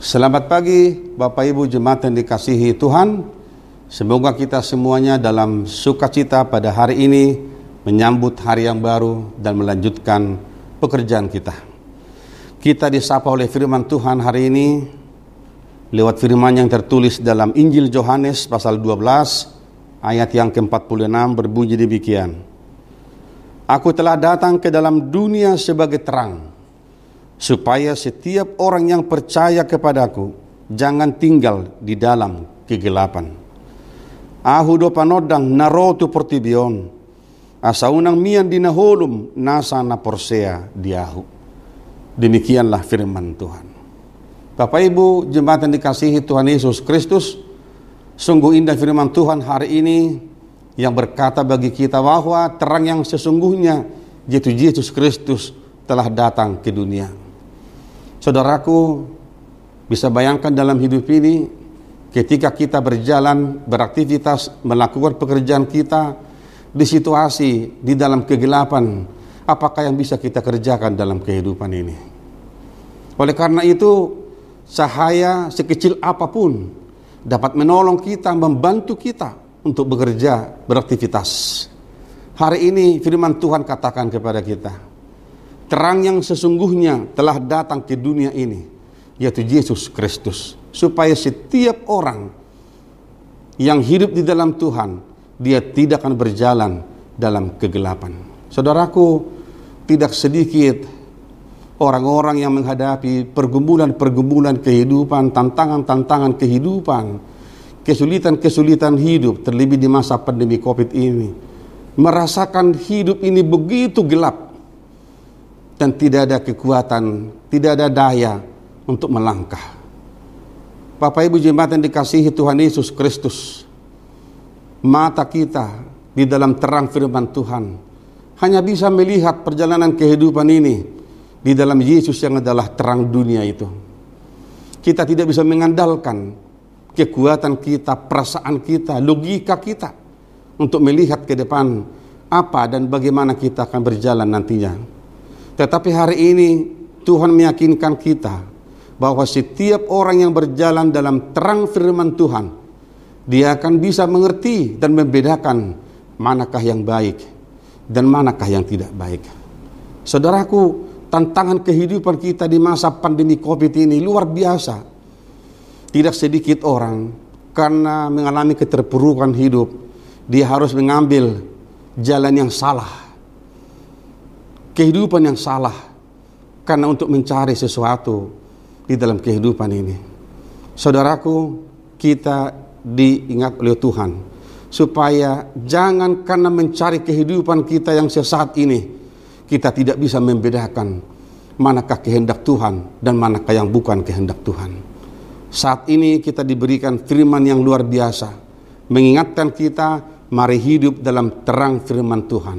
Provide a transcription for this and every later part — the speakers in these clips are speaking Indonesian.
Selamat pagi Bapak Ibu jemaat yang dikasihi Tuhan. Semoga kita semuanya dalam sukacita pada hari ini menyambut hari yang baru dan melanjutkan pekerjaan kita. Kita disapa oleh firman Tuhan hari ini lewat firman yang tertulis dalam Injil Yohanes pasal 12 ayat yang ke-46 berbunyi demikian. Aku telah datang ke dalam dunia sebagai terang supaya setiap orang yang percaya kepadaku jangan tinggal di dalam kegelapan. Ahu do panodang narotu portibion, asa unang mian dinaholum nasa na porsea diahu. Demikianlah firman Tuhan. Bapak Ibu jemaat yang dikasihi Tuhan Yesus Kristus, sungguh indah firman Tuhan hari ini yang berkata bagi kita bahwa terang yang sesungguhnya yaitu Yesus Kristus telah datang ke dunia. Saudaraku, bisa bayangkan dalam hidup ini ketika kita berjalan, beraktivitas, melakukan pekerjaan kita di situasi di dalam kegelapan, apakah yang bisa kita kerjakan dalam kehidupan ini? Oleh karena itu, cahaya sekecil apa pun dapat menolong kita, membantu kita untuk bekerja, beraktivitas. Hari ini firman Tuhan katakan kepada kita, terang yang sesungguhnya telah datang ke dunia ini, yaitu Yesus Kristus, supaya setiap orang yang hidup di dalam Tuhan, dia tidak akan berjalan dalam kegelapan. Saudaraku, tidak sedikit orang-orang yang menghadapi pergumulan-pergumulan kehidupan, tantangan-tantangan kehidupan, kesulitan-kesulitan hidup, terlebih di masa pandemi COVID ini, merasakan hidup ini begitu gelap, dan tidak ada kekuatan, tidak ada daya untuk melangkah. Bapak Ibu jemaat yang dikasihi Tuhan Yesus Kristus, mata kita di dalam terang firman Tuhan hanya bisa melihat perjalanan kehidupan ini di dalam Yesus yang adalah terang dunia itu. Kita tidak bisa mengandalkan kekuatan kita, perasaan kita, logika kita untuk melihat ke depan apa dan bagaimana kita akan berjalan nantinya. Tetapi hari ini Tuhan meyakinkan kita bahwa setiap orang yang berjalan dalam terang firman Tuhan, dia akan bisa mengerti dan membedakan manakah yang baik dan manakah yang tidak baik. Saudaraku, tantangan kehidupan kita di masa pandemi Covid ini luar biasa. Tidak sedikit orang karena mengalami keterpurukan hidup, dia harus mengambil jalan yang salah kehidupan yang salah karena untuk mencari sesuatu di dalam kehidupan ini. Saudaraku, kita diingat oleh Tuhan supaya jangan karena mencari kehidupan kita yang sesat ini kita tidak bisa membedakan manakah kehendak Tuhan dan manakah yang bukan kehendak Tuhan. Saat ini kita diberikan firman yang luar biasa mengingatkan kita mari hidup dalam terang firman Tuhan.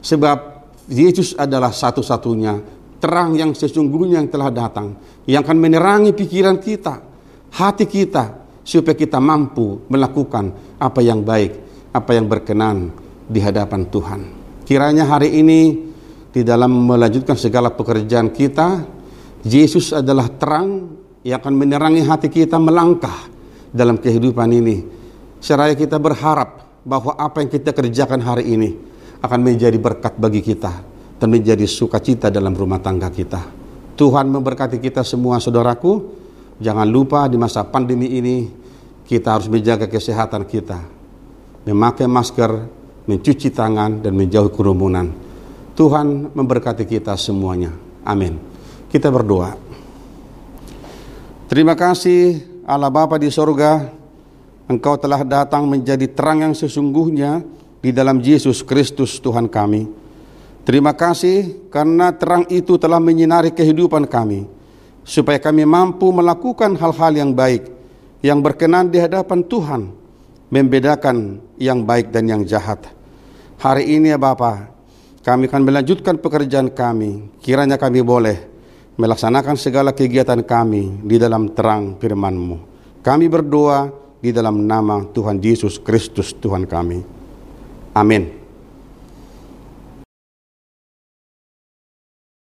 Sebab Yesus adalah satu-satunya terang yang sesungguhnya yang telah datang yang akan menerangi pikiran kita, hati kita supaya kita mampu melakukan apa yang baik, apa yang berkenan di hadapan Tuhan. Kiranya hari ini di dalam melanjutkan segala pekerjaan kita, Yesus adalah terang yang akan menerangi hati kita melangkah dalam kehidupan ini. Seraya kita berharap bahwa apa yang kita kerjakan hari ini akan menjadi berkat bagi kita dan menjadi sukacita dalam rumah tangga kita. Tuhan memberkati kita semua saudaraku. Jangan lupa di masa pandemi ini kita harus menjaga kesehatan kita. Memakai masker, mencuci tangan dan menjauhi kerumunan. Tuhan memberkati kita semuanya. Amin. Kita berdoa. Terima kasih Allah Bapa di sorga. Engkau telah datang menjadi terang yang sesungguhnya di dalam Yesus Kristus Tuhan kami. Terima kasih karena terang itu telah menyinari kehidupan kami, supaya kami mampu melakukan hal-hal yang baik, yang berkenan di hadapan Tuhan, membedakan yang baik dan yang jahat. Hari ini ya Bapa, kami akan melanjutkan pekerjaan kami, kiranya kami boleh melaksanakan segala kegiatan kami di dalam terang firman-Mu. Kami berdoa di dalam nama Tuhan Yesus Kristus Tuhan kami. Amin.